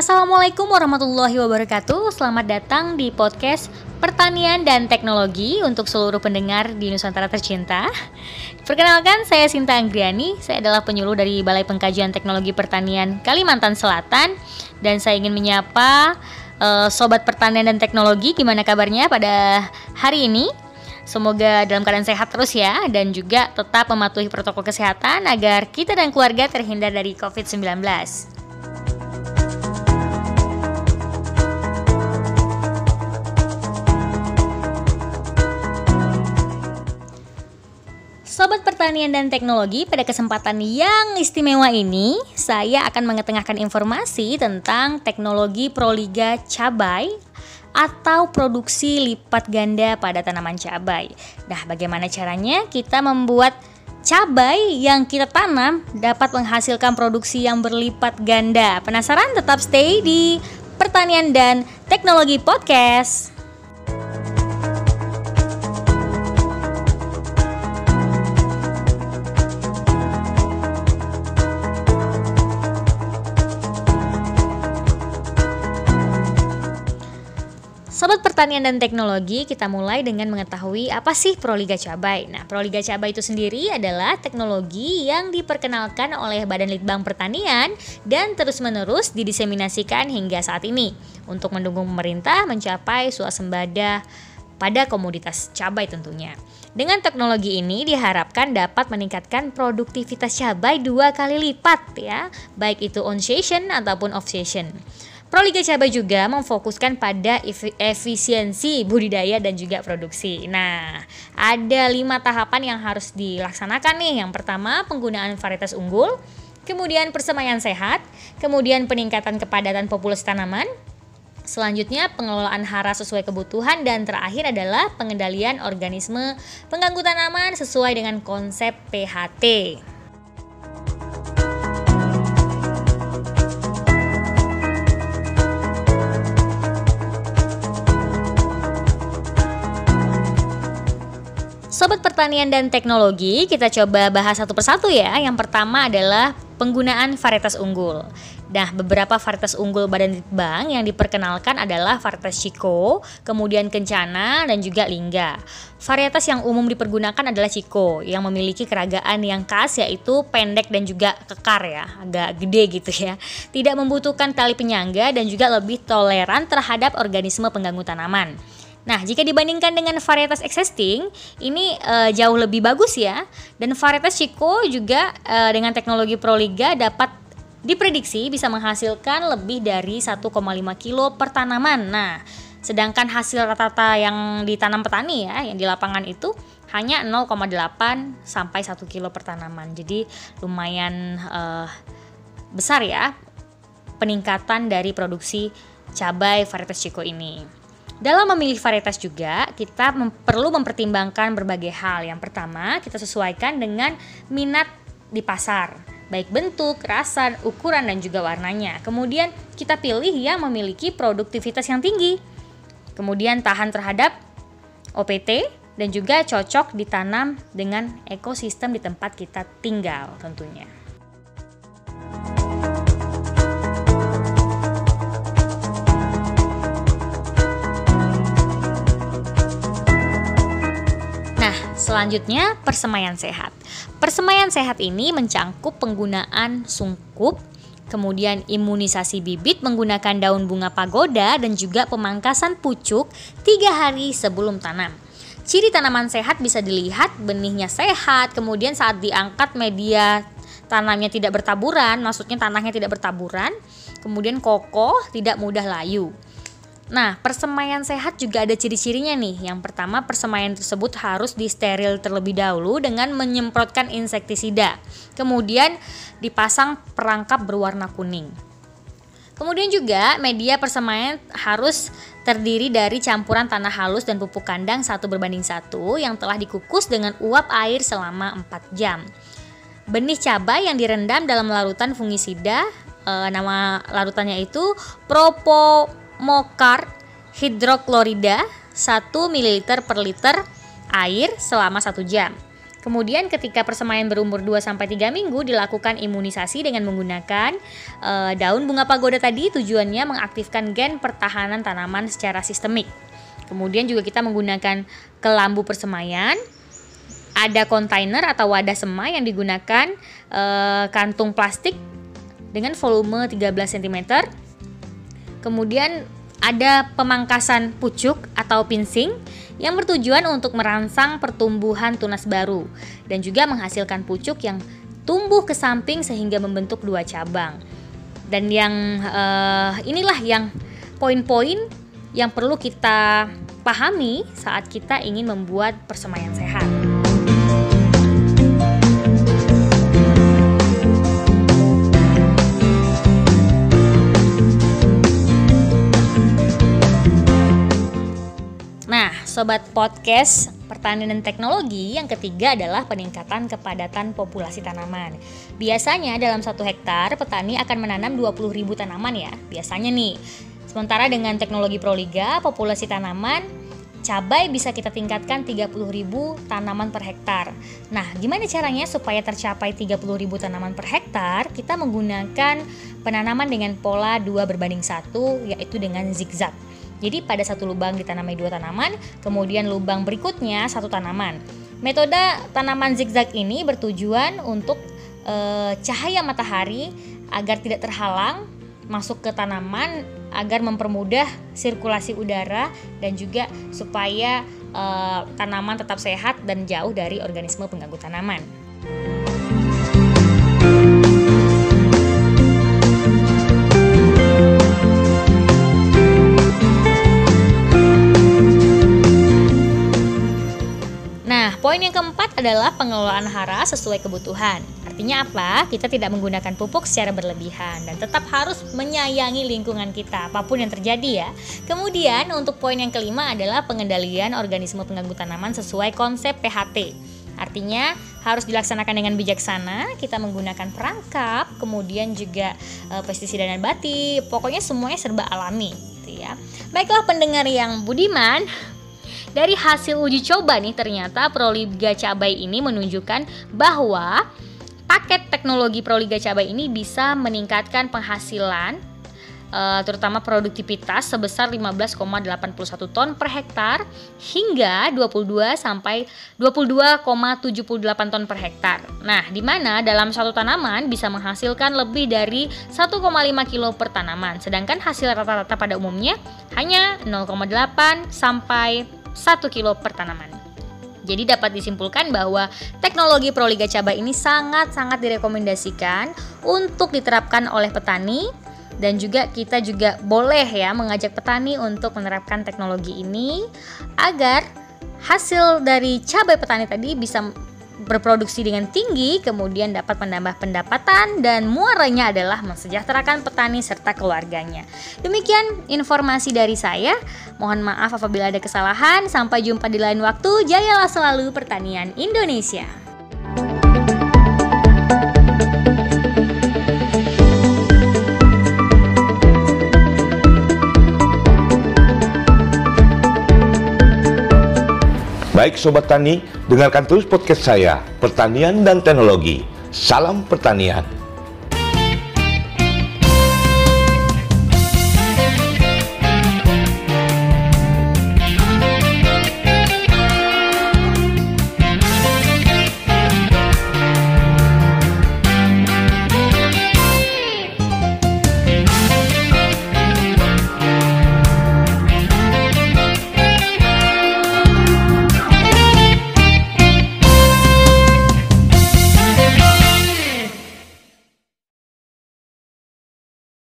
Assalamualaikum warahmatullahi wabarakatuh. Selamat datang di podcast Pertanian dan Teknologi untuk seluruh pendengar di Nusantara tercinta. Perkenalkan, saya Sinta Anggriani. Saya adalah penyuluh dari Balai Pengkajian Teknologi Pertanian Kalimantan Selatan dan saya ingin menyapa uh, sobat pertanian dan teknologi gimana kabarnya pada hari ini? Semoga dalam keadaan sehat terus ya dan juga tetap mematuhi protokol kesehatan agar kita dan keluarga terhindar dari COVID-19. Sobat Pertanian dan Teknologi, pada kesempatan yang istimewa ini, saya akan mengetengahkan informasi tentang teknologi proliga cabai atau produksi lipat ganda pada tanaman cabai. Nah, bagaimana caranya kita membuat cabai yang kita tanam dapat menghasilkan produksi yang berlipat ganda? Penasaran? Tetap stay di Pertanian dan Teknologi Podcast. Sobat Pertanian dan Teknologi, kita mulai dengan mengetahui apa sih Proliga Cabai. Nah, Proliga Cabai itu sendiri adalah teknologi yang diperkenalkan oleh Badan Litbang Pertanian dan terus-menerus didiseminasikan hingga saat ini untuk mendukung pemerintah mencapai swasembada pada komoditas cabai tentunya. Dengan teknologi ini diharapkan dapat meningkatkan produktivitas cabai dua kali lipat ya, baik itu on season ataupun off season. Proliga Cabai juga memfokuskan pada efisiensi budidaya dan juga produksi. Nah, ada lima tahapan yang harus dilaksanakan nih. Yang pertama, penggunaan varietas unggul, kemudian persemaian sehat, kemudian peningkatan kepadatan populasi tanaman, Selanjutnya, pengelolaan hara sesuai kebutuhan dan terakhir adalah pengendalian organisme pengganggu tanaman sesuai dengan konsep PHT. Sobat Pertanian dan Teknologi, kita coba bahas satu persatu ya. Yang pertama adalah penggunaan varietas unggul. Nah, beberapa varietas unggul Badan Litbang yang diperkenalkan adalah varietas Chico, kemudian Kencana, dan juga Lingga. Varietas yang umum dipergunakan adalah Chico, yang memiliki keragaan yang khas yaitu pendek dan juga kekar ya, agak gede gitu ya. Tidak membutuhkan tali penyangga dan juga lebih toleran terhadap organisme pengganggu tanaman. Nah, jika dibandingkan dengan varietas existing, ini uh, jauh lebih bagus ya. Dan varietas Chico juga uh, dengan teknologi Proliga dapat diprediksi bisa menghasilkan lebih dari 1,5 kilo per tanaman. Nah, sedangkan hasil rata-rata yang ditanam petani ya, yang di lapangan itu hanya 0,8 sampai 1 kilo per tanaman. Jadi lumayan uh, besar ya peningkatan dari produksi cabai varietas Chico ini. Dalam memilih varietas juga, kita mem perlu mempertimbangkan berbagai hal. Yang pertama, kita sesuaikan dengan minat di pasar, baik bentuk, rasa, ukuran, dan juga warnanya. Kemudian, kita pilih yang memiliki produktivitas yang tinggi. Kemudian, tahan terhadap OPT dan juga cocok ditanam dengan ekosistem di tempat kita tinggal tentunya. Selanjutnya, persemaian sehat. Persemaian sehat ini mencangkup penggunaan sungkup, kemudian imunisasi bibit menggunakan daun bunga pagoda dan juga pemangkasan pucuk tiga hari sebelum tanam. Ciri tanaman sehat bisa dilihat benihnya sehat, kemudian saat diangkat media tanamnya tidak bertaburan, maksudnya tanahnya tidak bertaburan, kemudian kokoh, tidak mudah layu. Nah, persemaian sehat juga ada ciri-cirinya nih. Yang pertama, persemaian tersebut harus disteril terlebih dahulu dengan menyemprotkan insektisida. Kemudian dipasang perangkap berwarna kuning. Kemudian juga media persemaian harus terdiri dari campuran tanah halus dan pupuk kandang satu berbanding satu yang telah dikukus dengan uap air selama 4 jam. Benih cabai yang direndam dalam larutan fungisida, e, nama larutannya itu Propo mokar hidroklorida 1 ml per liter air selama 1 jam. Kemudian ketika persemaian berumur 2 3 minggu dilakukan imunisasi dengan menggunakan e, daun bunga pagoda tadi tujuannya mengaktifkan gen pertahanan tanaman secara sistemik. Kemudian juga kita menggunakan kelambu persemaian, ada kontainer atau wadah semai yang digunakan e, kantung plastik dengan volume 13 cm Kemudian ada pemangkasan pucuk atau pincing yang bertujuan untuk merangsang pertumbuhan tunas baru dan juga menghasilkan pucuk yang tumbuh ke samping sehingga membentuk dua cabang. Dan yang uh, inilah yang poin-poin yang perlu kita pahami saat kita ingin membuat persemaian sehat. Sobat podcast pertanian dan teknologi, yang ketiga adalah peningkatan kepadatan populasi tanaman. Biasanya dalam satu hektar petani akan menanam 20.000 tanaman ya, biasanya nih. Sementara dengan teknologi Proliga, populasi tanaman cabai bisa kita tingkatkan 30.000 tanaman per hektar. Nah, gimana caranya supaya tercapai 30.000 tanaman per hektar? Kita menggunakan penanaman dengan pola 2 berbanding 1 yaitu dengan zigzag. Jadi pada satu lubang ditanami dua tanaman, kemudian lubang berikutnya satu tanaman. Metode tanaman zigzag ini bertujuan untuk e, cahaya matahari agar tidak terhalang masuk ke tanaman agar mempermudah sirkulasi udara dan juga supaya e, tanaman tetap sehat dan jauh dari organisme pengganggu tanaman. Poin yang keempat adalah pengelolaan hara sesuai kebutuhan. Artinya apa? Kita tidak menggunakan pupuk secara berlebihan dan tetap harus menyayangi lingkungan kita apa pun yang terjadi ya. Kemudian untuk poin yang kelima adalah pengendalian organisme pengganggu tanaman sesuai konsep PHT. Artinya harus dilaksanakan dengan bijaksana, kita menggunakan perangkap, kemudian juga e, pestisida dan bati, pokoknya semuanya serba alami gitu ya. Baiklah pendengar yang budiman, dari hasil uji coba nih ternyata Proliga Cabai ini menunjukkan bahwa paket teknologi Proliga Cabai ini bisa meningkatkan penghasilan uh, terutama produktivitas sebesar 15,81 ton per hektar hingga 22 sampai 22,78 ton per hektar. Nah, di mana dalam satu tanaman bisa menghasilkan lebih dari 1,5 kilo per tanaman, sedangkan hasil rata-rata pada umumnya hanya 0,8 sampai 1 kilo per tanaman. Jadi dapat disimpulkan bahwa teknologi Proliga Cabai ini sangat-sangat direkomendasikan untuk diterapkan oleh petani dan juga kita juga boleh ya mengajak petani untuk menerapkan teknologi ini agar hasil dari cabai petani tadi bisa berproduksi dengan tinggi, kemudian dapat menambah pendapatan dan muaranya adalah mensejahterakan petani serta keluarganya. Demikian informasi dari saya. Mohon maaf apabila ada kesalahan. Sampai jumpa di lain waktu. Jayalah selalu pertanian Indonesia. Baik Sobat Tani, dengarkan terus podcast saya, Pertanian dan Teknologi. Salam Pertanian.